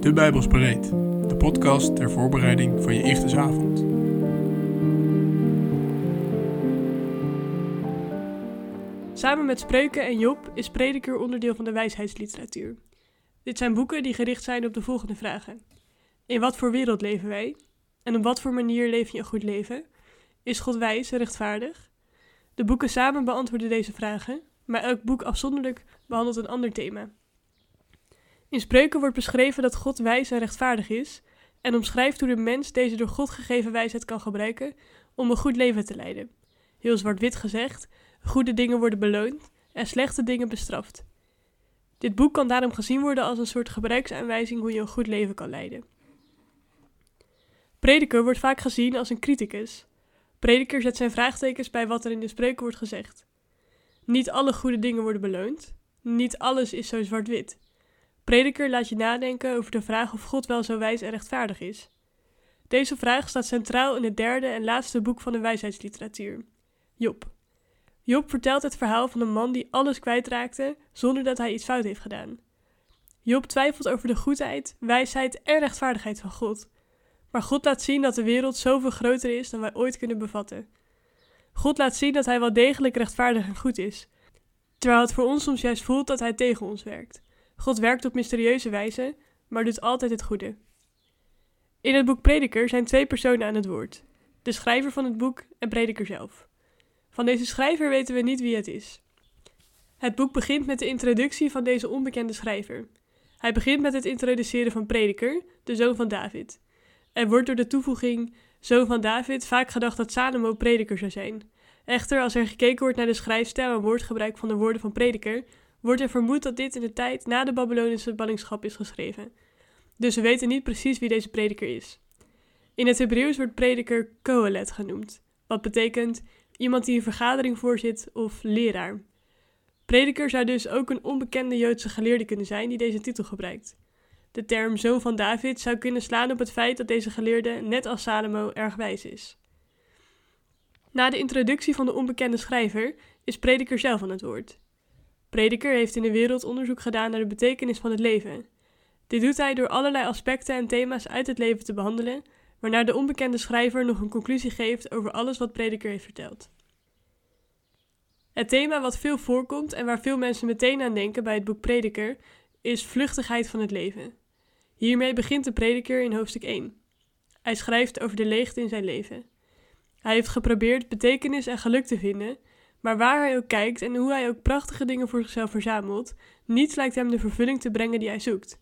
De Bijbels Bereid, de podcast ter voorbereiding van je Ichtesavond. Samen met Spreuken en Job is Prediker onderdeel van de wijsheidsliteratuur. Dit zijn boeken die gericht zijn op de volgende vragen. In wat voor wereld leven wij? En op wat voor manier leef je een goed leven? Is God wijs en rechtvaardig? De boeken samen beantwoorden deze vragen, maar elk boek afzonderlijk behandelt een ander thema. In Spreuken wordt beschreven dat God wijs en rechtvaardig is en omschrijft hoe de mens deze door God gegeven wijsheid kan gebruiken om een goed leven te leiden. Heel zwart-wit gezegd, goede dingen worden beloond en slechte dingen bestraft. Dit boek kan daarom gezien worden als een soort gebruiksaanwijzing hoe je een goed leven kan leiden. Prediker wordt vaak gezien als een criticus. Prediker zet zijn vraagtekens bij wat er in de spreuken wordt gezegd. Niet alle goede dingen worden beloond. Niet alles is zo zwart-wit. Prediker laat je nadenken over de vraag of God wel zo wijs en rechtvaardig is. Deze vraag staat centraal in het derde en laatste boek van de wijsheidsliteratuur, Job. Job vertelt het verhaal van een man die alles kwijtraakte zonder dat hij iets fout heeft gedaan. Job twijfelt over de goedheid, wijsheid en rechtvaardigheid van God. Maar God laat zien dat de wereld zoveel groter is dan wij ooit kunnen bevatten. God laat zien dat hij wel degelijk rechtvaardig en goed is, terwijl het voor ons soms juist voelt dat hij tegen ons werkt. God werkt op mysterieuze wijze, maar doet altijd het goede. In het boek Prediker zijn twee personen aan het woord: de schrijver van het boek en Prediker zelf. Van deze schrijver weten we niet wie het is. Het boek begint met de introductie van deze onbekende schrijver. Hij begint met het introduceren van Prediker, de zoon van David. Er wordt door de toevoeging zoon van David vaak gedacht dat Salomo prediker zou zijn. Echter, als er gekeken wordt naar de schrijfstijl en woordgebruik van de woorden van prediker, wordt er vermoed dat dit in de tijd na de Babylonische ballingschap is geschreven. Dus we weten niet precies wie deze prediker is. In het Hebreeuws wordt prediker Kohelet genoemd, wat betekent iemand die een vergadering voorzit of leraar. Prediker zou dus ook een onbekende Joodse geleerde kunnen zijn die deze titel gebruikt. De term zoon van David zou kunnen slaan op het feit dat deze geleerde, net als Salomo, erg wijs is. Na de introductie van de onbekende schrijver is prediker zelf aan het woord. Prediker heeft in de wereld onderzoek gedaan naar de betekenis van het leven. Dit doet hij door allerlei aspecten en thema's uit het leven te behandelen, waarna de onbekende schrijver nog een conclusie geeft over alles wat Prediker heeft verteld. Het thema wat veel voorkomt en waar veel mensen meteen aan denken bij het boek Prediker is vluchtigheid van het leven. Hiermee begint de prediker in hoofdstuk 1. Hij schrijft over de leegte in zijn leven. Hij heeft geprobeerd betekenis en geluk te vinden, maar waar hij ook kijkt en hoe hij ook prachtige dingen voor zichzelf verzamelt, niets lijkt hem de vervulling te brengen die hij zoekt.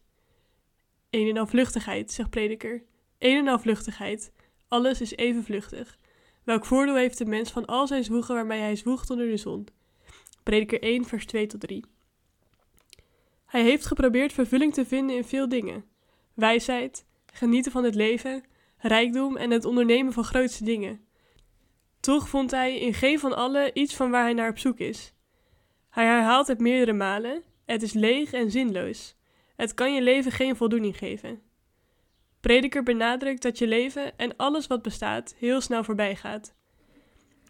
Een en al vluchtigheid, zegt prediker. Een en al vluchtigheid. Alles is even vluchtig. Welk voordeel heeft de mens van al zijn zwoegen waarmee hij zwoegt onder de zon? Prediker 1, vers 2 tot 3. Hij heeft geprobeerd vervulling te vinden in veel dingen: wijsheid, genieten van het leven, rijkdom en het ondernemen van grootste dingen. Toch vond hij in geen van alle iets van waar hij naar op zoek is. Hij herhaalt het meerdere malen: het is leeg en zinloos. Het kan je leven geen voldoening geven. Prediker benadrukt dat je leven en alles wat bestaat heel snel voorbij gaat.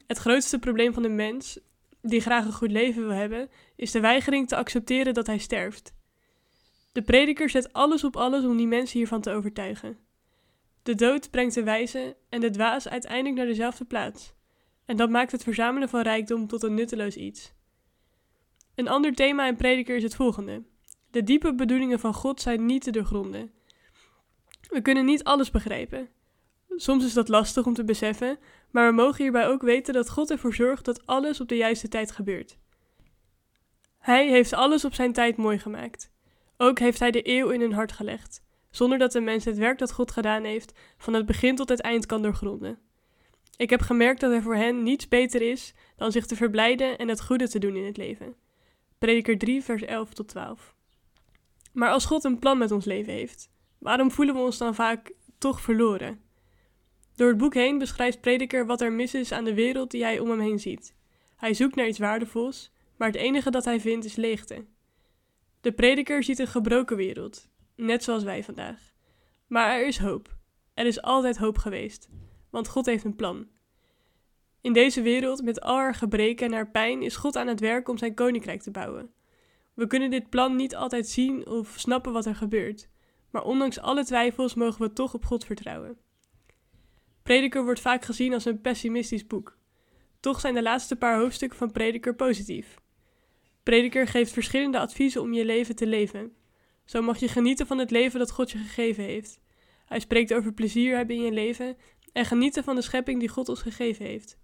Het grootste probleem van de mens, die graag een goed leven wil hebben, is de weigering te accepteren dat hij sterft. De prediker zet alles op alles om die mensen hiervan te overtuigen. De dood brengt de wijze en de dwaas uiteindelijk naar dezelfde plaats. En dat maakt het verzamelen van rijkdom tot een nutteloos iets. Een ander thema in prediker is het volgende. De diepe bedoelingen van God zijn niet te doorgronden. We kunnen niet alles begrijpen. Soms is dat lastig om te beseffen, maar we mogen hierbij ook weten dat God ervoor zorgt dat alles op de juiste tijd gebeurt. Hij heeft alles op zijn tijd mooi gemaakt. Ook heeft hij de eeuw in hun hart gelegd, zonder dat de mens het werk dat God gedaan heeft van het begin tot het eind kan doorgronden. Ik heb gemerkt dat er voor hen niets beter is dan zich te verblijden en het goede te doen in het leven. Prediker 3, vers 11 tot 12. Maar als God een plan met ons leven heeft, waarom voelen we ons dan vaak toch verloren? Door het boek heen beschrijft Prediker wat er mis is aan de wereld die hij om hem heen ziet. Hij zoekt naar iets waardevols, maar het enige dat hij vindt is leegte. De prediker ziet een gebroken wereld, net zoals wij vandaag. Maar er is hoop. Er is altijd hoop geweest, want God heeft een plan. In deze wereld, met al haar gebreken en haar pijn, is God aan het werk om zijn koninkrijk te bouwen. We kunnen dit plan niet altijd zien of snappen wat er gebeurt, maar ondanks alle twijfels mogen we toch op God vertrouwen. Prediker wordt vaak gezien als een pessimistisch boek. Toch zijn de laatste paar hoofdstukken van Prediker positief. Prediker geeft verschillende adviezen om je leven te leven. Zo mag je genieten van het leven dat God je gegeven heeft. Hij spreekt over plezier hebben in je leven en genieten van de schepping die God ons gegeven heeft.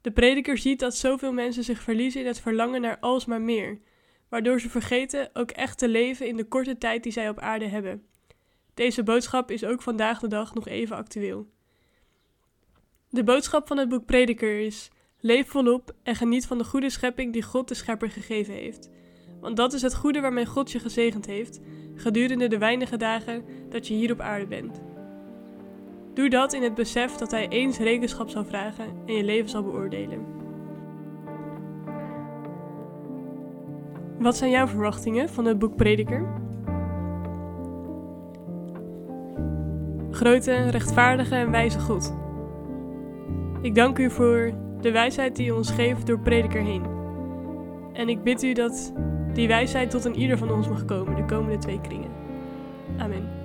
De prediker ziet dat zoveel mensen zich verliezen in het verlangen naar alsmaar meer, waardoor ze vergeten ook echt te leven in de korte tijd die zij op aarde hebben. Deze boodschap is ook vandaag de dag nog even actueel. De boodschap van het boek Prediker is: leef volop en geniet van de goede schepping die God de Schepper gegeven heeft. Want dat is het goede waarmee God je gezegend heeft gedurende de weinige dagen dat je hier op aarde bent. Doe dat in het besef dat Hij eens rekenschap zal vragen en je leven zal beoordelen. Wat zijn jouw verwachtingen van het boek Prediker? Grote, rechtvaardige en wijze God. Ik dank u voor de wijsheid die u ons geeft door Prediker heen. En ik bid u dat die wijsheid tot een ieder van ons mag komen de komende twee kringen. Amen.